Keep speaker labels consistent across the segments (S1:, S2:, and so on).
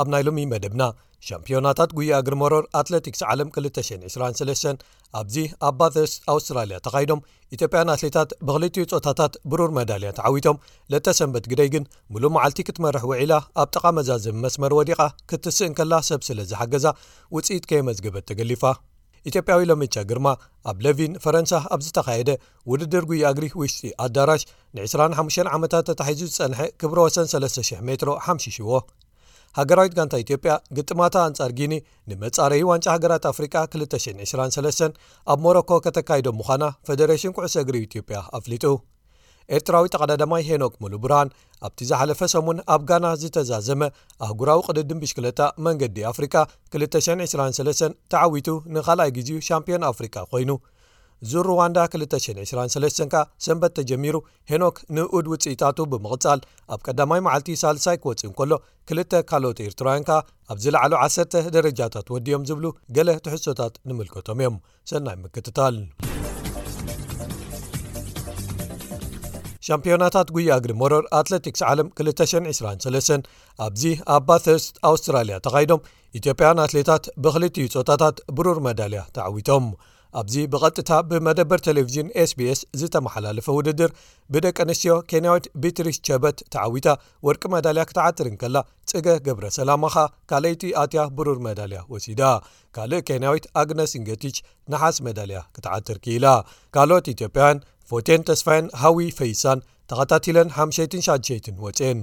S1: ኣብ ናይ ሎሚ መደብና ሻምፕዮናታት ጉያ እግሪ መሮር ኣትለቲክስ ዓለም 223 ኣብዚ ኣብ ባተስ ኣውስትራልያ ተኻይዶም ኢትዮጵያን ኣትሌታት ብክልቲኡ ፆታታት ብሩር መዳልያ ተዓዊቶም ለተሰንበት ግደይ ግን ምሉእ መዓልቲ ክትመርሕ ውዒላ ኣብ ጥቓ መዛዘሚ መስመር ወዲቓ ክትስእን ከላ ሰብ ስለ ዝሓገዛ ውፅኢት ከየመዝገበት ተገሊፋ ኢትዮጵያዊ ሎሚቻ ግርማ ኣብ ለቪን ፈረንሳ ኣብ ዝተኻየደ ውድድር ጉያ እግሪ ውሽጢ ኣዳራሽ ንዕስራን ሓሙሽተን ዓመታት ተታሒዙ ዝጸንሐ ክብረ ወሰን ሰለስተ ሽሕ ሜትሮ ሓምሺሽዎ። ሃገራዊት ጋንታ ኢትዮጵያ ግጥማታ ኣንጻር ጊኒ ንመጻረዪ ዋንጫ ሃገራት ኣፍሪቃ ክልተ ሽሕን ዕስራን ሰለስተን ኣብ ሞሮኮ ከተካይዶ ምዃና ፈደረሽን ኩዕሶ እግሪ ኢትዮጵያ ኣፍሊጡ። ኤርትራዊ ተቐዳዳማይ ሄኖክ ሙሉብርሃን ኣብቲ ዝሓለፈ ሰሙን ኣብ ጋና ዝተዛዘመ ኣህጉራዊ ቅድድም ብሽክለታ መንገዲ ኣፍሪቃ ክልተ ሽሕን ዕስራን ሰለስተን ተዓዊቱ ንኻልኣይ ግዜኡ ሻምፕዮን ኣፍሪቃ ኮይኑ። ዙር ሩዋንዳ 223 ከኣ ሰንበት ተጀሚሩ ሄኖክ ንኡድ ውፅኢታቱ ብምቕፃል ኣብ ቀዳማይ መዓልቲ ሳልሳይ ክወፅእ እንከሎ ክልተ ካልኦት ኤርትራውያን ከኣ ኣብ ዝለዓሉ ዓሰርተ ደረጃታት ወዲኦም ዝብሉ ገለ ትሕሶታት ንምልከቶም እዮም ሰናይ ምክትታል ሻምፒዮናታት ጉያ እግሪ ሞሮር ኣትለቲክስ ዓለም 223 ኣብዚ ኣብ ባተርስት ኣውስትራልያ ተኻይዶም ኢትዮጵያን ኣትሌታት ብክልቲኡ ፆታታት ብሩር መዳልያ ተዓዊቶም ኣብዚ ብቐጥታ ብመደበር ቴሌቭዥን ስbs ዝተመሓላለፈ ውድድር ብደቂ ኣንስትዮ ኬንያዊት ቢትሪስ ቸበት ተዓዊታ ወርቂ መዳልያ ክትዓትር እንከላ ፅገ ገብረ ሰላማኻ ካልይቲ ኣትያ ብሩር መዳልያ ወሲዳ ካልእ ኬንያዊት ኣግነስ ንገቲች ንሓስ መዳልያ ክትዓትር ክኢላ ካልኦት ኢትዮጵያን ፎቴን ተስፋይን ሃዊ ፈይሳን ተኸታቲለን ሓምሸይትን ሻድሸይትን ወፅን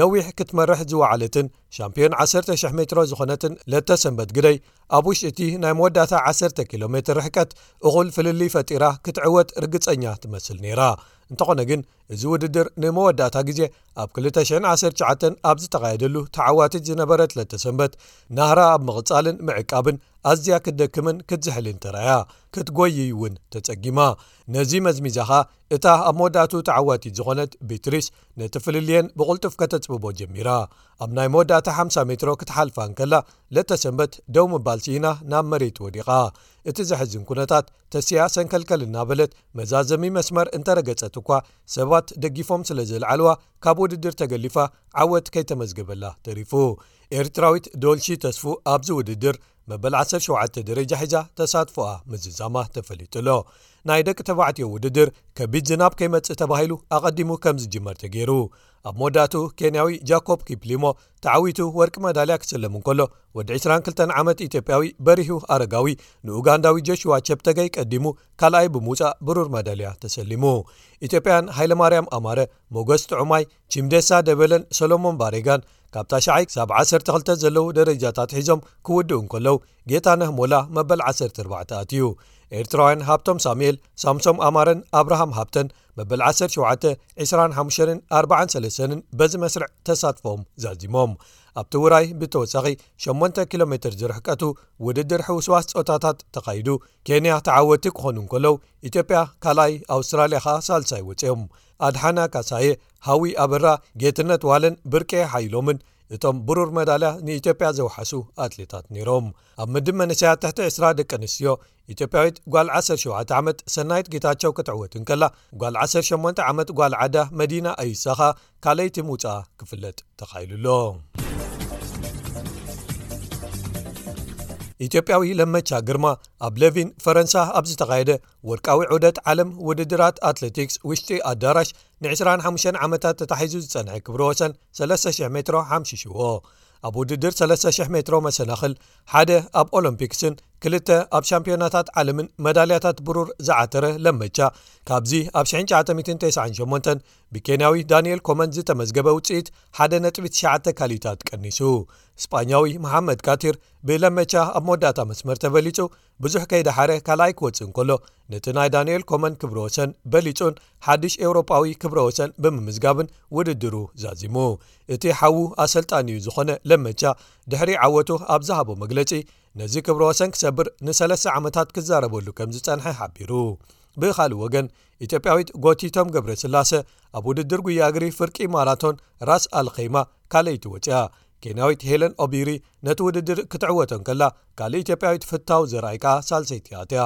S1: ነዊሕ ክትመርሕ ዝወዓለትን ሻምፕዮን ዓሰርተ ሽሕ ሜትሮ ዝኾነትን ለተ ሰንበት ግደይ ኣብ ውሽጢ እቲ ናይ መወዳእታ ዓሰርተ ኪሎ ሜትር ርሕቀት እኹል ፍልልይ ፈጢራ ክትዕወት ርግጸኛ ትመስል ነይራ እንተኾነ ግን እዚ ውድድር ንመወዳእታ ግዜ ኣብ 219 ኣብ ዝተኻየደሉ ተዓዋትት ዝነበረት ለተሰንበት ናህራ ኣብ ምቕጻልን ምዕቃብን ኣዝያ ክትደክምን ክትዝሕልን ተራያ ክትጎይይ እውን ተጸጊማ ነዚ መዝሚዛኻ እታ ኣብ መወዳእትኡ ተዓዋቲት ዝዀነት ቢትሪስ ነቲ ፍልልየን ብቕልጡፍ ከተጽብቦ ጀሚራ። ኣብ ናይ መወዳእታ ሓምሳ ሜትሮ ክትሓልፋ እንከላ ለተሰንበት ደው ምባል ስኢና ናብ መሬት ወዲቓ። እቲ ዘሕዝን ኵነታት ተሲኣ ሰንከልከል እናበለት መዛዘሚ መስመር እንተ ረገጸት እኳ ሰባት ደጊፎም ስለ ዘልዓልዋ ካብ ውድድር ተገሊፋ ዓወት ከይተመዝገበላ ተሪፉ። ኤርትራዊት ዶልሺ ተስፉ ኣብዚ ውድድር መበል ዓሰርተ ሸውዓተ ደረጃ ሒዛ ተሳትፎኣ ምዝዛማ ተፈሊጡ'ሎ። ናይ ደቂ ተባዕትዮ ውድድር ከቢድ ዝናብ ከይመጽእ ተባሂሉ ኣቐዲሙ ከም ዝጅመር ተገይሩ። ኣብ መወዳእትኡ ኬንያዊ ጃኮብ ኪፕሊሞ ተዓዊቱ ወርቂ መዳልያ ክስለም እንከሎ ወዲ 22 ዓመት ኢትዮጵያዊ በሪሁ ኣረጋዊ ንኡጋንዳዊ ጆሽዋ ቸፕተገይ ቀዲሙ ካልኣይ ብምውጻእ ብሩር መዳልያ ተሰሊሙ። ኢትዮጵያን ሃይለማርያም ኣማረ፣ ሞገስ ጥዑማይ፣ ቺምደሳ ደበለን ሰሎሞን ባሬጋን ካብ ታሽዓይ ክሳብ ዓሰርተ ክልተ ዘለዉ ደረጃታት ሒዞም ክውድኡ እንከለዉ ጌታነህ ሞላ መበል ዓሰርተ ኣርባዕተ ኣትዩ ኤርትራውያን ሃብቶም ሳሙኤል ሳምሶም ኣማረን ኣብርሃም ሃብተን መበል ዓሰርተ ሸውዓተ ዕስራን ሓሙሸንን ኣርባዓን ሰለሰንን በዚ መስርዕ ተሳትፎም ዛዚሞም ኣብቲ ውራይ ብተወሳኺ 8 ኪሎ ሜትር ዝርሕቀቱ ውድድር ሕውስዋስ ፆታታት ተኻይዱ ኬንያ ተዓወቲ ክኾኑ እንከለዉ ኢትዮጵያ ካልኣይ ኣውስትራልያ ከኣ ሳልሳይ ወፂኦም ኣድሓና ካሳየ፣ ሃዊ ኣበራ፣ ጌትነት ዋለን ብርቄ ሓይሎምን እቶም ብሩር መዳልያ ንኢትዮጵያ ዘውሓሱ ኣትሌታት ነይሮም። ኣብ ምድብ መንእሰያት ትሕቲ ዕስራ ደቂ ኣንስትዮ ኢትዮጵያዊት ጓል ዓሰርተ ሸውዓተ ዓመት ሰናይት ጌታቸው ክትዕወት እንከላ ጓል ዓሰርተ ሸሞንተ ዓመት ጓል ዓዳ መዲና ኣይሳ ኸኣ ካልኣይቲ ምውጽኣ ክፍለጥ ተኻኢሉ ኣሎ። ኢትዮጵያዊ ለመቻ ግርማ ኣብ ለቪን ፈረንሳ ኣብ ዝተኻየደ ወርቃዊ ዑደት ዓለም ውድድራት ኣትሌቲክስ ውሽጢ ኣዳራሽ ን25 ዓመታት ተታሒዙ ዝጸንሐ ክብሪ ወሰን 3000 ሜትሮ ሓምሽሽዎ ኣብ ውድድር 3000 ሜትሮ መሰናኽል ሓደ ኣብ ኦሎምፒክስን ክልተ ኣብ ሻምፒዮናታት ዓለምን መዳልያታት ብሩር ዝዓተረ ለመቻ ካብዚ ኣብ 9998 ብኬንያዊ ዳንኤል ኮመን ዝተመዝገበ ውፅኢት 1.9 ካሊታት ቀኒሱ ስጳኛዊ መሓመድ ካቲር ብለመቻ ኣብ መወዳእታ መስመር ተበሊፁ ብዙሕ ከይደሓረ ካልኣይ ክወጽእ እንከሎ ነቲ ናይ ዳንኤል ኮመን ክብረ ወሰን በሊጹን ሓድሽ ኤውሮጳዊ ክብረ ወሰን ብምምዝጋብን ውድድሩ ዛዚሙ እቲ ሓዉ ኣሰልጣኒዩ ዝኾነ ለመቻ ድሕሪ ዓወቱ ኣብ ዝሃቦ መግለጺ ነዚ ክብረ ወሰን ክሰብር ንሰለስተ ዓመታት ክዛረበሉ ከም ዝጸንሐ ሓቢሩ ብኻልእ ወገን ኢትዮጵያዊት ጎቲቶም ገብረ ስላሰ ኣብ ውድድር ጉያግሪ ፍርቂ ማራቶን ራስ ኣልኸይማ ካልይቲ ወፅያ ኬንያዊት ሄለን ኦቢሪ ነቲ ውድድር ክትዕወቶ እንከላ ካልእ ኢትዮጵያዊት ፍታው ዘርኣይ ከኣ ሳልሰይቲ ኣትያ።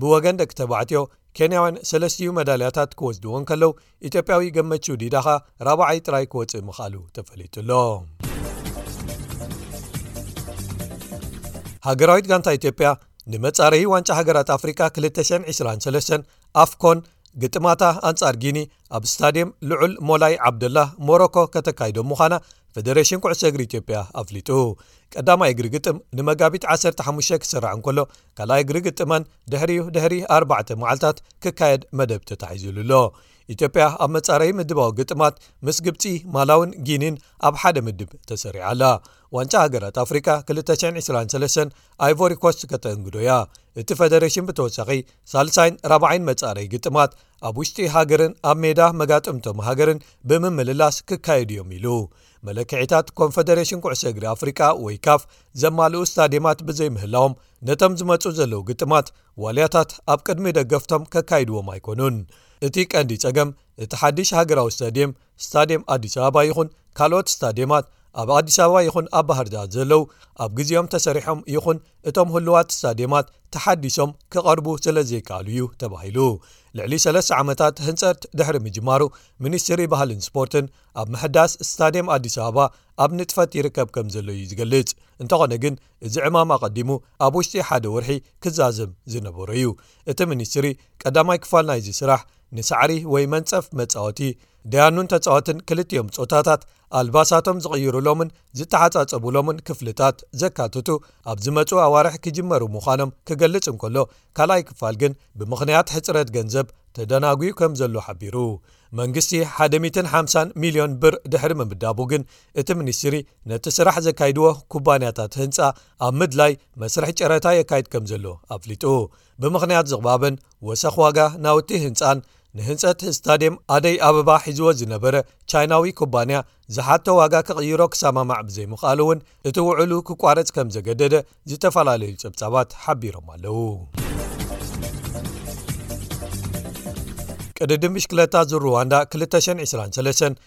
S1: ብወገን ደቂ ተባዕትዮ ኬንያውያን ሰለስትኡ መዳልያታት ክወስድዎ እንከለዉ ኢትዮጵያዊ ገመቹ ዲዳ ከኣ ራብዓይ ጥራይ ክወጽእ ምኽኣሉ ተፈሊጡሎ። ሃገራዊት ጋንታ ኢትዮጵያ ንመጻርሂ ዋንጫ ሃገራት ኣፍሪቃ 223 ኣፍኮን ግጥማታ ኣንጻር ጊኒ ኣብ ስታድየም ልዑል ሞላይ ዓብደላ ሞሮኮ ከተካይዶ ምዃና ፈደሬሽን ኩዕሶ እግሪ ኢትዮጵያ ኣፍሊጡ ቀዳማይ እግሪ ግጥም ንመጋቢት 15 ክሰራዕ እንከሎ ካልኣይ እግሪ ግጥመን ድሕሪኡ ድሕሪ 4 መዓልታት ክካየድ መደብ ተታሒዙሉ ኣሎ ኢትዮጵያ ኣብ መጻረይ ምድባዊ ግጥማት ምስ ግብፂ ማላውን ጊኒን ኣብ ሓደ ምድብ ተሰሪዓ ኣላ ዋንጫ ሃገራት ኣፍሪካ 223 ኣይቮሪኮስት ከተእንግዶ እያ እቲ ፈደሬሽን ብተወሳኺ ሳልሳይን ራብዓይን መፃረይ ግጥማት ኣብ ውሽጢ ሃገርን ኣብ ሜዳ መጋጥምቶም ሃገርን ብምምልላስ ክካየዱ እዮም ኢሉ መለክዒታት ኮንፈደሬሽን ኩዕሶ እግሪ ኣፍሪቃ ወይ ካፍ ዘማልኡ ስታድየማት ብዘይምህላዎም ነቶም ዝመፁ ዘለዉ ግጥማት ዋልያታት ኣብ ቅድሚ ደገፍቶም ከካይድዎም ኣይኮኑን እቲ ቀንዲ ፀገም እቲ ሓድሽ ሃገራዊ ስታድየም ስታድየም ኣዲስ ኣበባ ይኹን ካልኦት ስታድየማት ኣብ ኣዲስ ኣበባ ይኹን ኣብ ባህርዳር ዘለው ኣብ ግዜኦም ተሰሪሖም ይኹን እቶም ህሉዋት ስታድየማት ተሓዲሶም ክቐርቡ ስለዘይከኣሉ እዩ ተባሂሉ። ልዕሊ ሰለስተ ዓመታት ህንፀት ድሕሪ ምጅማሩ ሚኒስትሪ ባህልን ስፖርትን ኣብ ምሕዳስ ስታድየም ኣዲስ ኣበባ ኣብ ንጥፈት ይርከብ ከምዘሎ እዩ ዝገልፅ። እንተኾነ ግን እዚ ዕማም ኣቐዲሙ ኣብ ውሽጢ ሓደ ወርሒ ክዛዘም ዝነበሮ እዩ። እቲ ሚኒስትሪ ቀዳማይ ክፋል ናይዚ ስራሕ ንሳዕሪ ወይ መንጸፍ መጻወቲ፣ ደያኑን ተጻወትን ክልቲኦም ጾታታት ኣልባሳቶም ዝቕይሩሎምን ዝተሓጻጸቡሎምን ክፍልታት ዘካትቱ ኣብ ዝመጽኡ ኣዋርሕ ክጅመሩ ምዃኖም ክገልጽ እንከሎ ካልኣይ ክፋል ግን ብምኽንያት ሕጽረት ገንዘብ ተደናጒዩ ከም ዘሎ ሓቢሩ። መንግስቲ ሓደ ሚትን ሓምሳን ሚልዮን ብር ድሕሪ ምምዳቡ ግን እቲ ሚኒስትሪ ነቲ ስራሕ ዘካይድዎ ኩባንያታት ህንፃ ኣብ ምድላይ መስርሕ ጨረታ የካይድ ከም ዘሎ ኣፍሊጡ። ብምኽንያት ዝቕባበን ወሰኽ ዋጋ ናውቲ ህንፃን ንህንፀት ስታድየም ኣደይ ኣበባ ሒዝዎ ዝነበረ ቻይናዊ ኩባንያ ዝሓቶ ዋጋ ክቕይሮ ክሰማማዕ ብዘይምኽኣሉ እውን እቲ ውዕሉ ክቋረፅ ከም ዘገደደ ዝተፈላለዩ ፀብፃባት ሓቢሮም ኣለው። ቅድድም ብሽክለታ ዙር ሩዋንዳ 223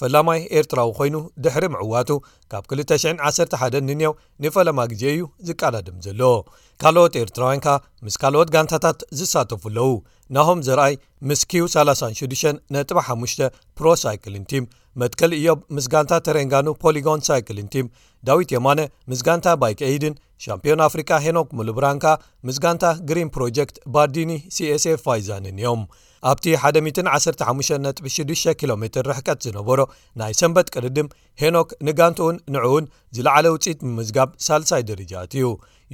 S1: ፈላማይ ኤርትራዊ ኮይኑ ድሕሪ ምዕዋቱ ካብ ክልተ ሽሕን ዓሰርተ ሓደን ንኔው ንፈለማ ግዜ እዩ ዝቃዳድም ዘሎ። ካልኦት ኤርትራውያን ከኣ ምስ ካልኦት ጋንታታት ዝሳተፉ ኣለዉ። ናሆም ዘርኣይ ምስ ኪው ሳላሳን ሽዱሸን ነጥቢ ሓሙሽተ ፕሮ ሳይክሊን ቲም፣ መትከል እዮብ ምስ ጋንታ ተሬንጋኑ ፖሊጎን ሳይክሊን ቲም፣ ዳዊት የማነ ምስ ጋንታ ባይክ ኤይድን ሻምፕዮን ኣፍሪቃ ሄኖክ ሙሉብርሃን ከኣ ምስ ጋንታ ግሪን ፕሮጀክት ባርዲኒ ሲኤስኤፍ ፋይዛንን እዮም። ኣብቲ ሓደ ሚትን ዓሰርተ ሓሙሽተ ነጥቢ ሽዱሽተ ኪሎ ሜትር ርሕቀት ዝነበሮ ናይ ሰንበት ቅድድም ሄኖክ ንጋንትኡን ንዕኡን ዝለዓለ ውፅኢት ምምዝጋብ ሳልሳይ ደረጃ እትዩ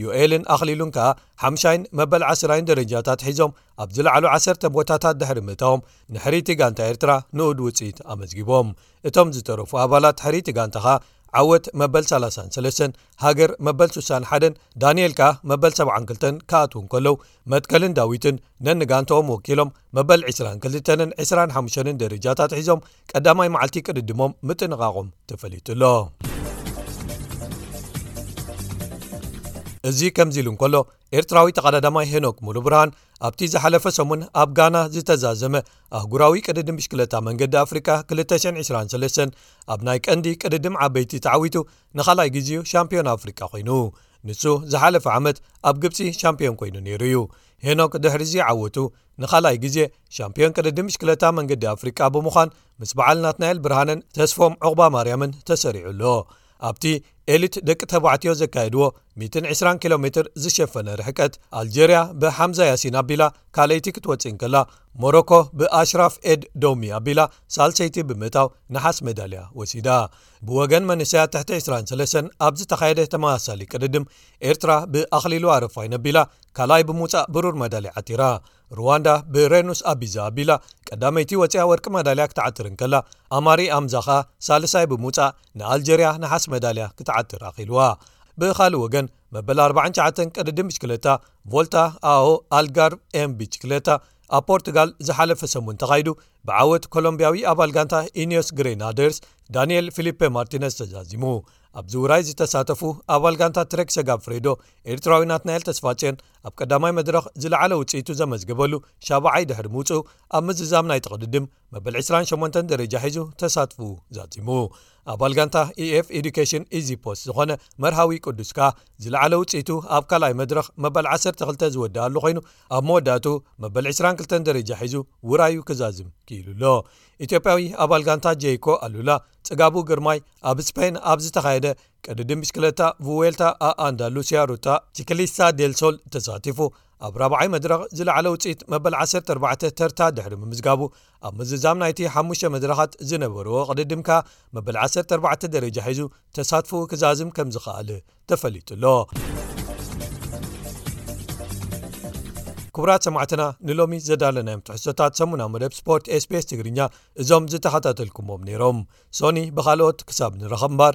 S1: ዩኤልን ኣኽሊሉን ከኣ ሓምሻይን መበል ዓስራይን ደረጃታት ሒዞም ኣብ ዝለዕሉ ዓሰርተ ቦታታት ድሕሪ ምእታዎም ንሕሪይቲ ጋንታ ኤርትራ ንኡድ ውፅኢት ኣመዝጊቦም እቶም ዝተረፉ ኣባላት ሕሪይቲ ጋንታ ከኣ ዓወት መበል 33 ሃገር መበል ስሳን ሓደን ዳንኤል ከኣ መበል ሰብዓን ክልተን ክኣትዉ እንከለዉ መትከልን ዳዊትን ነንጋንቶኦም ወኪሎም መበል ዕስራን ክልተንን ዕስራን ሓሙሸንን ደረጃታት ሒዞም ቀዳማይ መዓልቲ ቅድድሞም ምጥንቓቖም ተፈሊጡ ኣሎ እዚ ከምዚ ኢሉ እንከሎ ኤርትራዊ ተቐዳዳማይ ሄኖክ ሙሉ ብርሃን ኣብቲ ዝሓለፈ ሰሙን ኣብ ጋና ዝተዛዘመ ኣህጉራዊ ቅድድም ብሽክለታ መንገዲ ኣፍሪቃ 223 ኣብ ናይ ቀንዲ ቅድድም ዓበይቲ ተዓዊቱ ንኻልኣይ ግዜኡ ሻምፕዮን ኣፍሪቃ ኮይኑ ንሱ ዝሓለፈ ዓመት ኣብ ግብፂ ሻምፕዮን ኮይኑ ነይሩ እዩ ሄኖክ ድሕሪዚ ዓወቱ ንኻልኣይ ግዜ ሻምፕዮን ቅድድም ሽክለታ መንገዲ ኣፍሪቃ ብምዃን ምስ በዓል ናትናኤል ብርሃንን ተስፎም ዑቕባ ማርያምን ተሰሪዑ ኣሎ ኣብቲ ኤሊት ደቂ ተባዕትዮ ዘካየድዎ 120 ኪሎ ሜትር ዝሸፈነ ርሕቀት ኣልጀርያ ብሓምዛ ያሲን ኣቢላ ካልይቲ ክትወፅእ እንከላ ሞሮኮ ብኣሽራፍ ኤድ ዶሚ ኣቢላ ሳልሰይቲ ብምእታው ንሓስ መዳልያ ወሲዳ ብወገን መንእሰያት ትሕቲ ዕስራን ሰለሰን ኣብ ዝተኻየደ ተመሳሳሊ ቅድድም ኤርትራ ብኣኽሊሉ ኣረፋይ ነቢላ ካልኣይ ብምውጻእ ብሩር መዳልያ ዓቲራ ሩዋንዳ ብሬኑስ ኣቢዛ ኣቢላ ቀዳመይቲ ወፅያ ወርቂ መዳልያ ክትዓትር እንከላ ኣማሪ ኣምዛ ኸኣ ሳልሳይ ብምውጻእ ንኣልጀርያ ንሓስ መዳልያ ክትዓትር ኣኽኢልዋ ብኻልእ ወገን መበል 49 ቅድድም ብሽክለታ ቮልታ ኣኦ ኣልጋርቭ ኤም ብሽክለታ ኣብ ፖርቱጋል ዝሓለፈ ሰሙን ተኻይዱ ብዓወት ኮሎምብያዊ ኣባል ጋንታ ኢንዮስ ግሬናደርስ ዳንኤል ፊሊፐ ማርቲነስ ተዛዚሙ ኣብዚ ውራይ ዝተሳተፉ ኣባል ጋንታ ትረክ ሰጋብ ፍሬዶ ኤርትራዊ ናትናኤል ተስፋጽዮን ኣብ ቀዳማይ መድረኽ ዝለዓለ ውጽኢቱ ዘመዝገበሉ ሻባዓይ ድሕሪ ምውጽኡ ኣብ ምዝዛም ናይ ተቕድድም መበል 28 ደረጃ ሒዙ ተሳትፉ ዛዚሙ ኣባል ጋንታ ኤኤፍ ኤዱኬሽን ኢዚ ፖስት ዝኾነ መርሃዊ ቅዱስካ ዝለዓለ ውጽኢቱ ኣብ ካልኣይ መድረኽ መበል ዓሰርተ ክልተ ዝወደኣሉ ኮይኑ ኣብ መወዳእትኡ መበል ዕስራን ክልተን ደረጃ ሒዙ ውራዩ ክዛዝም ክኢሉ ኣሎ። ኢትዮጵያዊ ኣባል ጋንታ ጀይኮ ኣሉላ ጽጋቡ ግርማይ ኣብ ስፐይን ኣብ ዝተኻየደ ቅድድም ብሽክለታ ቭዌልታ a ኣንዳሉስያ ሩታ ቺክሊስታ ዴል ሶል ተሳቲፉ ኣብ ራብዓይ መድረኽ ዝለዓለ ውጽኢት መበል ዓሰርተ ኣርባዕተ ተርታ ድሕሪ ምምዝጋቡ ኣብ ምዝዛም ናይቲ ሓሙሽተ መድረኻት ዝነበርዎ ቕድድም ከኣ መበል 14 ደረጃ ሒዙ ተሳትፍኡ ክዛዝም ከም ዝኸኣል ተፈሊጡ ኣሎ። ክቡራት ሰማዕትና ንሎሚ ዘዳለናዮም ትሕሶታት ሰሙና መደብ ስፖርት ስbs ትግርኛ እዞም ዝተኸታተልኩምዎም ነይሮም ሶኒ ብኻልኦት ክሳብ ንረኸብ እምባር